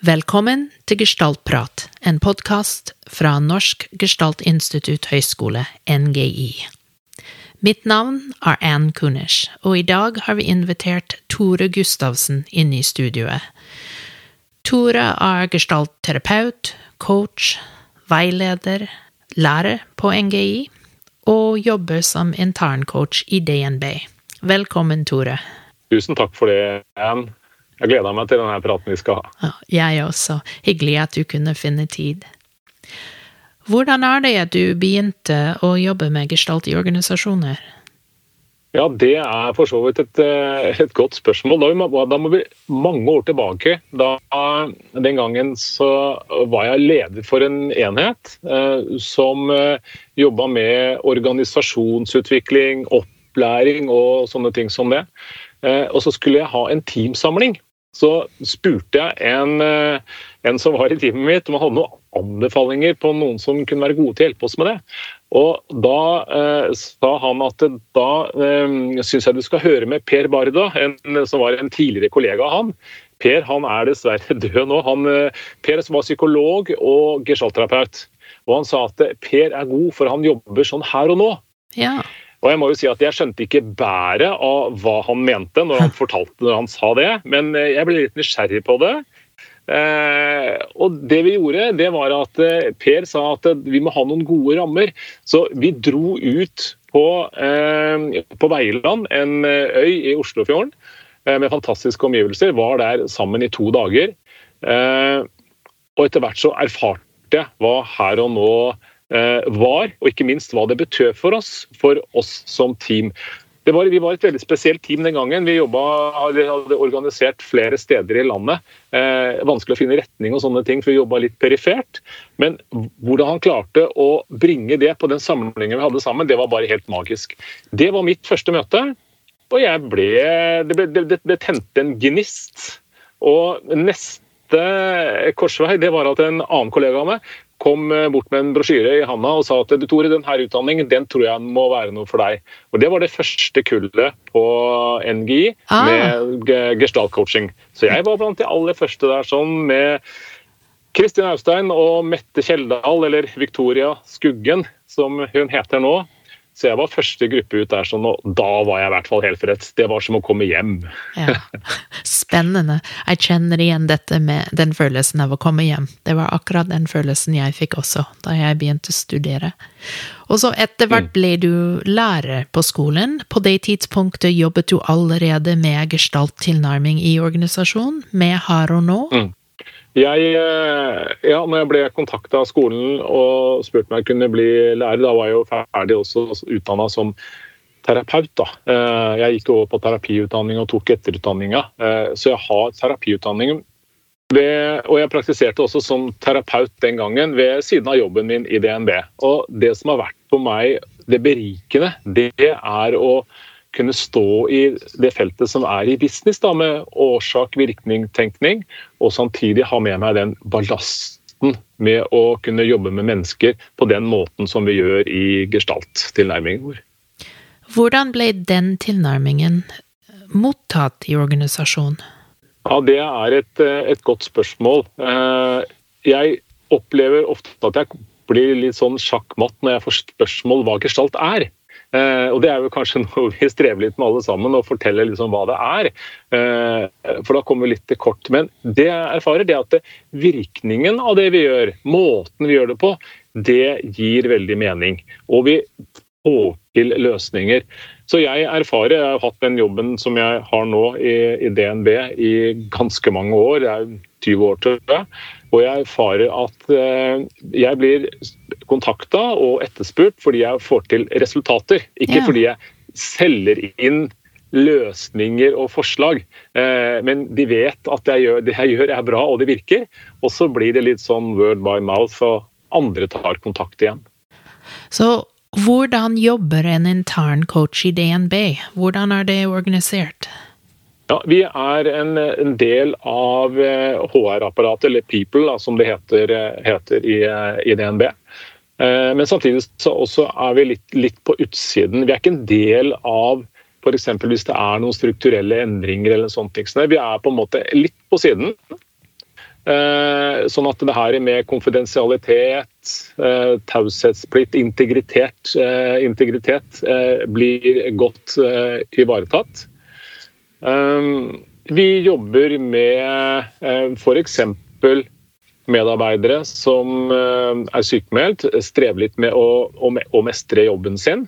Velkommen til Gestaltprat, en podkast fra Norsk Gestaltinstitutt høgskole, NGI. Mitt navn er Ann Kunish, og i dag har vi invitert Tore Gustavsen inn i studioet. Tore er gestaltterapeut, coach, veileder, lærer på NGI og jobber som interncoach i DNB. Velkommen, Tore. Tusen takk for det, Ann. Jeg gleder meg til denne praten vi skal ha. Ja, jeg også. Hyggelig at du kunne finne tid. Hvordan er det at du begynte å jobbe med gestalt i organisasjoner? Ja, det er for så vidt et, eh, et godt spørsmål. Da, vi, da, må vi mange år tilbake. Da, den gangen så var jeg leder for en enhet eh, som eh, jobba med organisasjonsutvikling, opplæring og sånne ting som det. Eh, og så skulle jeg ha en teamsamling så spurte jeg en, eh, en, som var i teamet mitt om han hadde noen anbefalinger på noen som kunne være gode til å hjelpe oss med det. Og Da eh, sa han at da eh, syns jeg du skal høre med Per Barda, en, som var en tidligere kollega av han. Per han er dessverre død nå. Han, eh, per var psykolog og gestaltterapeut. Og han sa at Per er god, for han jobber sånn her og nå. Ja. Og jeg må jo si at jeg skjønte ikke bæret av hva han mente når han fortalte når han sa det, men eh, jeg ble litt nysgjerrig på det. Eh, og det vi gjorde, det var at eh, Per sa at eh, vi må ha noen gode rammer. Så vi dro ut på, eh, på Veiland, en øy i Oslofjorden eh, med fantastiske omgivelser. Var der sammen i to dager. og etter hvert så erfarte jeg hva her og nå var, og ikke minst hva det betød for oss, for oss som team. Var, vi var et veldig spesielt team den gangen. Vi jobbet, hadde organisert flere steder i landet. Eh, vanskelig å finne retning og sånne ting, for vi jobba litt perifert. Men hvordan han klarte å bringe det på den samlingen vi hadde sammen, det var bare helt magisk. Det var mitt første møte, og ble Det, ble, det, det tente en gnist. Og neste korsvei det var at en annen kollega av meg kom eh, bort med en brosjyre i handa og sa at du Tore, denne utdanningen den tror jeg må være noe for deg. Og Det var det første kullet på NGI ah. med gestaltcoaching. Så jeg var blant de aller første der sånn med Kristin Austein og Mette Kjeldal, eller Victoria Skuggen, som hun heter nå. Så jeg var første gruppe ut der, sånn, og da var jeg i hvert fall helt frelst. Det var som å komme hjem. ja. Spennende. Jeg kjenner igjen dette med den følelsen av å komme hjem. Det var akkurat den følelsen jeg fikk også da jeg begynte å studere. Og så etter hvert mm. ble du lærer på skolen. På det tidspunktet jobbet du allerede med gestalttilnærming i organisasjonen, med Her og nå. Mm. Jeg, eh, ja, når jeg ble kontakta av skolen og spurte om jeg kunne bli lærer, da var jeg jo ferdig også utdanna som terapeut. da. Eh, jeg gikk over på terapiutdanning og tok etterutdanninga, eh, så jeg har terapiutdanning. Ved, og jeg praktiserte også som terapeut den gangen ved siden av jobben min i DNB. Og det som har vært for meg det berikende, det er å kunne stå i det feltet som er i business, da, med årsak-virkning-tenkning, og samtidig ha med meg den ballasten med å kunne jobbe med mennesker på den måten som vi gjør i gestalt-tilnærmingen vår. Hvordan ble den tilnærmingen mottatt i organisasjonen? Ja, Det er et, et godt spørsmål. Eh, jeg opplever ofte at jeg blir litt sånn sjakkmatt når jeg får spørsmål hva gestalt er. Eh, og Det er jo kanskje noe vi strever litt med alle sammen, å fortelle liksom hva det er. Eh, for da kommer vi litt til kort. Men det jeg erfarer, det er at virkningen av det vi gjør, måten vi gjør det på, det gir veldig mening. Og vi får til løsninger. Så jeg erfarer, jeg har hatt den jobben som jeg har nå i, i DNB i ganske mange år, det er 20 år tror jeg. Og jeg erfarer at eh, jeg blir kontakta og etterspurt fordi jeg får til resultater. Ikke ja. fordi jeg selger inn løsninger og forslag. Eh, men de vet at jeg gjør, det jeg gjør er bra og det virker. Og så blir det litt sånn word by mouth, og andre tar kontakt igjen. Så hvordan jobber en intern coach i DNB? Hvordan er det organisert? Ja, Vi er en, en del av HR-apparatet, eh, eller People, da, som det heter, eh, heter i, i, DNB. Men samtidig så er vi litt, litt, på utsiden. Vi er ikke en del av f.eks. hvis det er noen strukturelle endringer eller sånne ting. Vi er på en måte litt på siden. Eh, sånn at det her med konfidensialitet, eh, taushetsplikt, integritet, eh, integritet blir godt ivaretatt. Vi jobber med f.eks. medarbeidere som er sykemeldt, strever litt med å, å mestre jobben sin.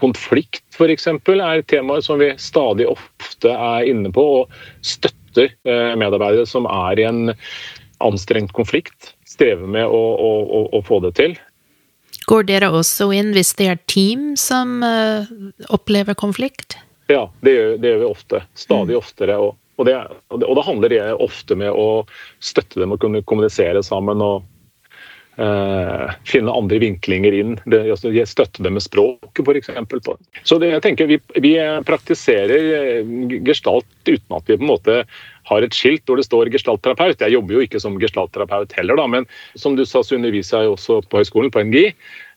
Konflikt f.eks. er temaer som vi stadig ofte er inne på. og støtter eh, medarbeidere som er i en anstrengt konflikt. Strever med å, å, å, få det til. Går dere også inn hvis det er team som opplever konflikt? Ja, det gjør, det gjør, vi ofte. Stadig mm. oftere. Og, og, det, og, da handler det ofte med å støtte dem og kunne kommunisere sammen. og Uh, finne andre vinklinger inn. Det, altså, støtte dem med språket, f.eks. Så det, jeg tenker vi, vi, praktiserer eh, gestalt uten at vi på en måte har et skilt hvor det står gestaltterapeut. Jeg jobber jo ikke som gestaltterapeut heller, da, men som du sa, så underviser jeg også på høyskolen, på NGI.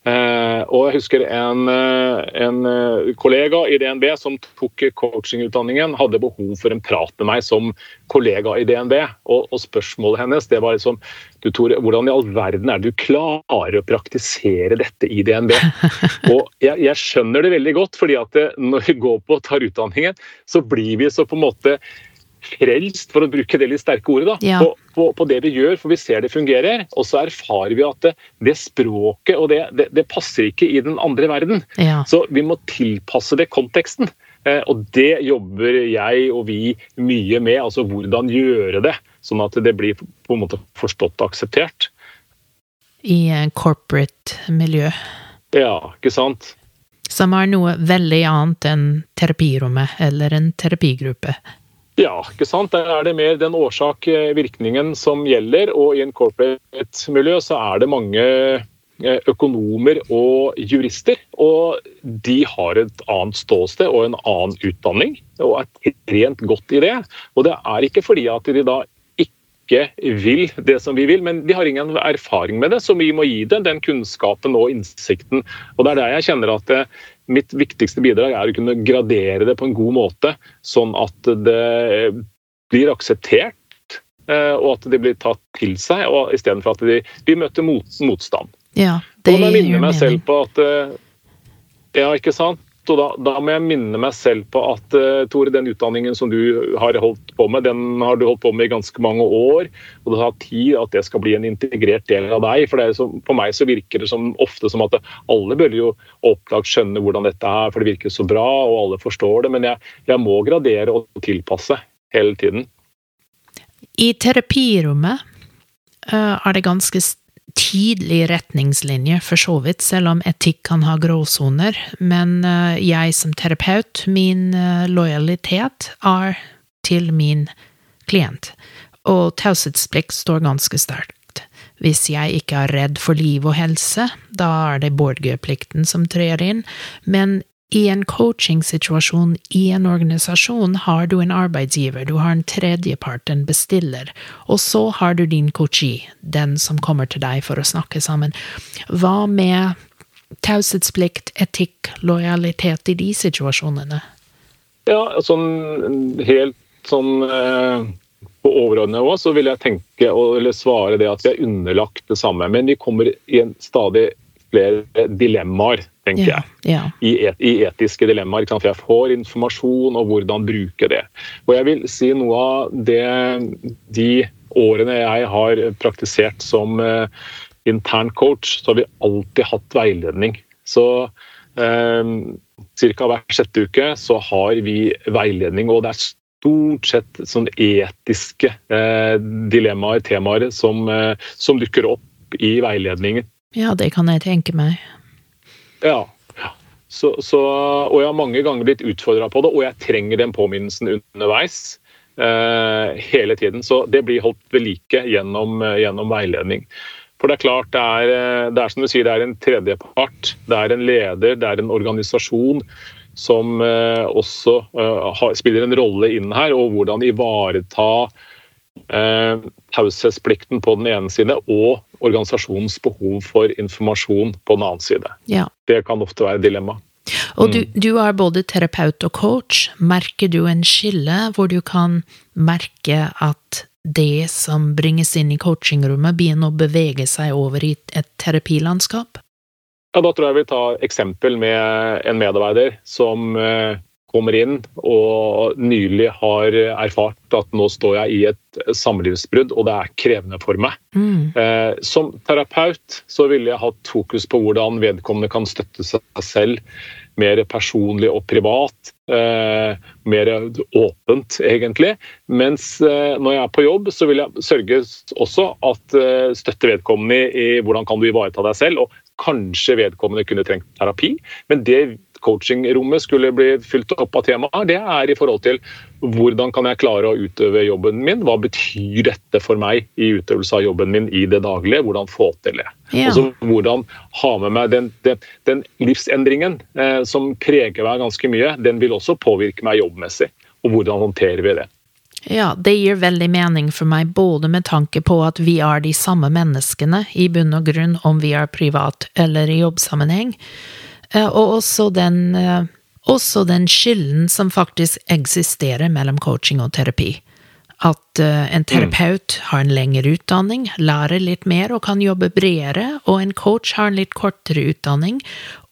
Eh, og jeg husker en, eh, en, eh, kollega i DNB som tok coachingutdanningen, hadde behov for en prat med meg som kollega i DNB. Og, og spørsmålet hennes det var liksom du Tore, hvordan i all verden er det du klarer å praktisere dette i DNB? Og jeg, jeg skjønner det veldig godt, fordi at når vi går på og tar utdanningen, så blir vi så på en måte frelst, for å bruke det litt sterke ordet, da, ja. på, på, på, det vi gjør, for vi ser det fungerer. Og så erfarer vi at det, det språket og det, det, det, passer ikke i den andre verden. Ja. Så vi må tilpasse det konteksten. Eh, og det jobber jeg og vi mye med. Altså hvordan gjøre det, sånn at det blir på en måte forstått og akseptert. I en corporate miljø. Ja, ikke sant. Som er noe veldig annet enn terapirommet eller en terapigruppe. Ja, ikke sant. Der er det mer den årsak-virkningen som gjelder. Og i en corporate-miljø så er det mange eh, økonomer og jurister. Og de har et annet ståsted og en annen utdanning, og er trent godt i det. Og det er ikke fordi at de da ikke vil det som vi vil, men de har ingen erfaring med det, så vi må gi dem den kunnskapen og innsikten. Og det er der jeg kjenner at mitt viktigste bidrag er å kunne gradere det på en god måte, sånn at det blir akseptert, eh, og at det blir tatt til seg, og istedenfor at de, de møter mot, motstand. Ja, det og jeg minner meg selv på at eh, Ja, ikke sant? Og da, da, må jeg minne meg selv på at uh, Tore, den utdanningen som du har holdt på med, den har du holdt på med i ganske mange år. Og det tar tid at det skal bli en integrert del av deg. For så, på meg så virker det som, ofte som at alle bør jo opplagt skjønne hvordan dette er, for det virker så bra, og alle forstår det. Men jeg, jeg må gradere og tilpasse hele tiden. I terapirommet uh, er det ganske tydelig retningslinje, for så vidt, selv om etikk kan ha gråsoner. Men uh, jeg som terapeut, min uh, lojalitet er til min klient. Og taushetsplikt står ganske sterkt. Hvis jeg ikke er redd for liv og helse, da er det borgerplikten som trer inn, men i en coachingsituasjon i en organisasjon har du en arbeidsgiver, du har en tredjepart, en bestiller, og så har du din coachee, den som kommer til deg for å snakke sammen. Hva med taushetsplikt, etikk, lojalitet i de situasjonene? Ja, sånn helt sånn eh, på overordnet nivå så vil jeg tenke eller svare det at vi er underlagt det samme, men vi kommer i en stadig flere dilemmaer, tenker yeah, jeg. I, et, I, etiske dilemmaer. For jeg får informasjon og hvordan bruke det. Og jeg vil si noe av det de årene jeg har praktisert som uh, intern coach, så har vi alltid hatt veiledning. Så um, ca. hver sjette uke så har vi veiledning, og det er stort sett sånn etiske eh, dilemmaer, temaer, som, eh, som dukker opp i veiledningen. Ja, det kan jeg tenke meg. Ja. Så, så, og jeg har mange ganger blitt utfordra på det, og jeg trenger den påminnelsen underveis. Eh, hele tiden. Så det blir holdt ved like gjennom, gjennom veiledning. For det er klart, det er, eh, det er, som du sier, det er en tredjepart. Det er en leder, det er en organisasjon som eh, også eh, spiller en rolle inn her. Og hvordan ivareta eh, taushetsplikten på den ene side og organisasjonens behov for informasjon på den annen side. Ja. Det kan ofte være dilemma. Og du, mm. du, er både terapeut og coach. Merker du en skille hvor du kan merke at det som bringes inn i coachingrommet, begynner å bevege seg over i et terapilandskap? Ja, Da tror jeg vi tar eksempel med en medarbeider som eh, kommer inn og nylig har erfart at nå står jeg i et samlivsbrudd, og det er krevende for meg. Mm. Eh, som terapeut så ville jeg hatt fokus på hvordan vedkommende kan støtte seg selv mer personlig og privat. Eh, mer åpent, egentlig. Mens eh, når jeg er på jobb, så vil jeg sørge også at eh, støtte vedkommende i, i hvordan kan du ivareta deg selv, og kanskje vedkommende kunne trengt terapi. Men det coachingrommet skulle bli fylt opp av temaer, det er i forhold til hvordan kan jeg klare å utøve jobben min? Hva betyr dette for meg i utøvelse av jobben min i det daglige? Hvordan få til det? Ja. Altså, hvordan ha med meg den, den, den livsendringen eh, som preger meg ganske mye, den vil også påvirke meg jobbmessig. Og hvordan håndterer vi det? Ja, det gir veldig mening for meg, både med tanke på at vi er de samme menneskene, i bunn og grunn, om vi er privat eller i jobbsammenheng, og også den, eh, også den skillen som faktisk eksisterer mellom coaching og terapi. At eh, en terapeut har en lengre utdanning, lærer litt mer og kan jobbe bredere, og en coach har en litt kortere utdanning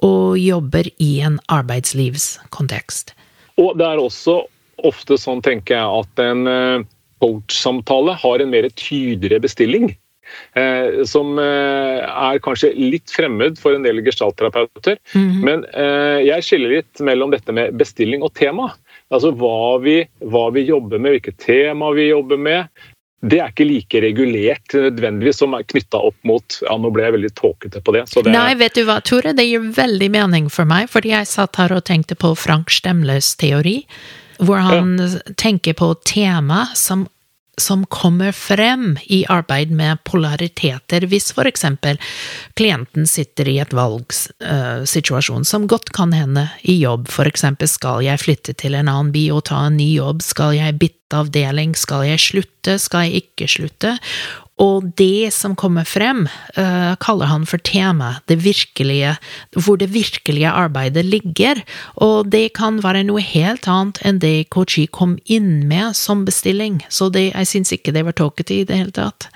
og jobber i en arbeidslivskontekst. Og det er også ofte sånn, tenker jeg, at en eh, coach-samtale har en mer tydeligere bestilling. Eh, som eh, er kanskje litt fremmed for en del gestaltterapeuter. Mhm. Men eh, jeg skiller litt mellom dette med bestilling og tema. Altså hva vi, hva vi jobber med, hvilke tema vi jobber med. Det er ikke like regulert nødvendigvis som er knytta opp mot ja, Nå ble jeg veldig tåkete på det. Så det Nei, vet du hva, Tore, det gir veldig mening for meg, fordi jeg satt her og tenkte på Frank Stemles teori, hvor han tenker på tema som som kommer frem i arbeid med polariteter, hvis for eksempel klienten sitter i et valgsituasjon, som godt kan hende i jobb, for eksempel skal jeg flytte til en annen by og ta en ny jobb, skal jeg bytte avdeling, skal jeg slutte, skal jeg ikke slutte, og det som kommer frem, uh, kaller han for tema, det virkelige, hvor det virkelige arbeidet ligger, og det kan være noe helt annet enn det Kochi kom inn med som bestilling, så det, jeg syns ikke det var tåkete i det hele tatt.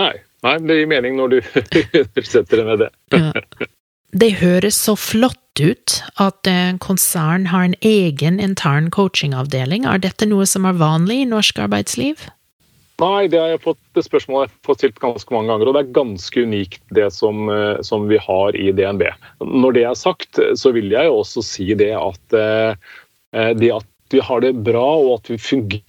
Nei, nei, det gir mening når du setter det med det. Ja. Det høres så flott ut at eh, konsern har en egen intern coachingavdeling, er dette noe som er vanlig i norsk arbeidsliv? Nei, det har jeg fått det spørsmålet jeg har fått stilt ganske mange ganger, og det er ganske unikt det som, eh, som vi har i DNB. Når det er sagt, så vil jeg jo også si det at eh, det at vi har det bra og at vi fungerer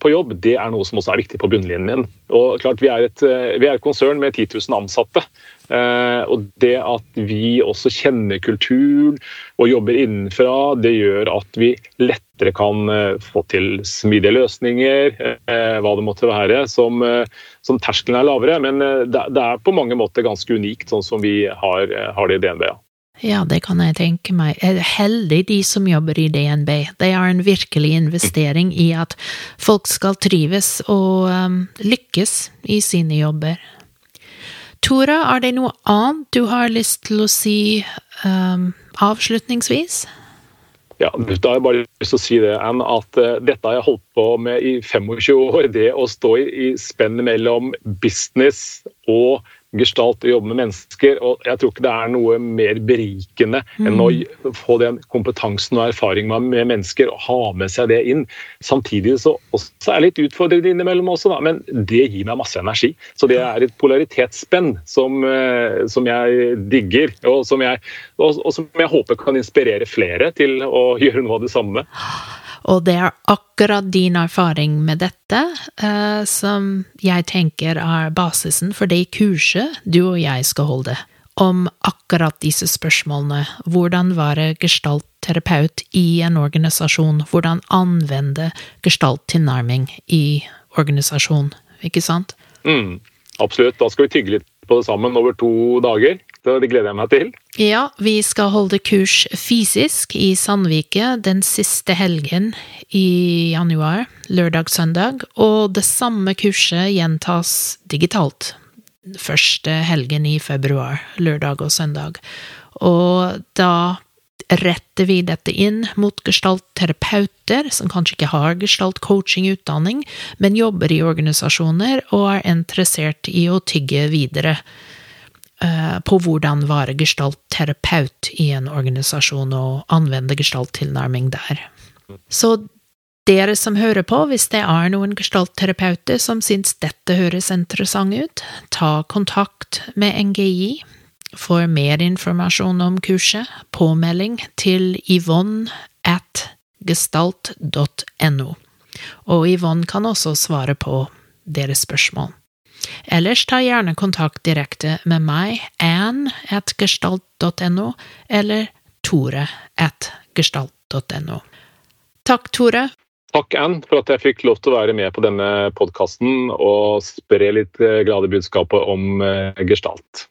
på jobb, det er noe som også er viktig på bunnlinjen. min. Og klart, Vi er et, eh, vi er et konsern med 10 000 ansatte. Eh, og det at vi også kjenner kulturen og jobber innenfra, det gjør at vi lettere kan eh, få til smidige løsninger, hva det måtte være, som, som terskelen er lavere. Men det, det er på mange måter ganske unikt, sånn som vi har, har det i DNB. Ja. Ja, det kan jeg tenke meg. Heldig de som jobber i DNB. Det er en virkelig investering i at folk skal trives og um, lykkes i sine jobber. Tora, er det noe annet du har lyst til å si um, avslutningsvis? Ja, Da har jeg bare lyst til å si det, Anne, at uh, dette har jeg holdt på med i 25 år. Det å stå i, i spennet mellom business og gestalt og jobbe med mennesker. og Jeg tror ikke det er noe mer berikende mm. enn å få den kompetansen og erfaringen med mennesker og ha med seg det inn. Samtidig så er det litt utfordrende innimellom også, da, men det gir meg masse energi. Så det er et polaritetsspenn som, som jeg digger, og som jeg, og, og som jeg håper kan inspirere flere til å gjøre noe av det samme. Og det er akkurat din erfaring med dette uh, som jeg tenker er basisen for det kurset du og jeg skal holde, om akkurat disse spørsmålene. Hvordan være gestaltterapeut i en organisasjon? Hvordan anvende gestalttilnærming i organisasjon, ikke sant? Mm, absolutt. Da skal vi tygge litt på det sammen over to dager. Det gleder jeg meg til. Ja, vi skal holde kurs fysisk i Sandvike den siste helgen i januar, lørdag-søndag, og det samme kurset gjentas digitalt første helgen i februar, lørdag og søndag. Og da retter vi dette inn mot gestaltterapeuter som kanskje ikke har gestalt-coaching-utdanning, men jobber i organisasjoner og er interessert i å tygge videre på hvordan være gestaltterapeut i en organisasjon og anvende gestalttilnærming der. Så dere som hører på, hvis det er noen gestaltterapeuter som syns dette høres interessant ut, ta kontakt med NGI for mer informasjon om kurset, påmelding til Yvonne at gestalt.no. Og Yvonne kan også svare på deres spørsmål. Ellers ta gjerne kontakt direkte med meg, gestalt.no, eller Tore at gestalt.no. Takk, Tore. Takk, Ann, for at jeg fikk lov til å være med på denne podkasten og spre litt glade budskapet om eh, gestalt.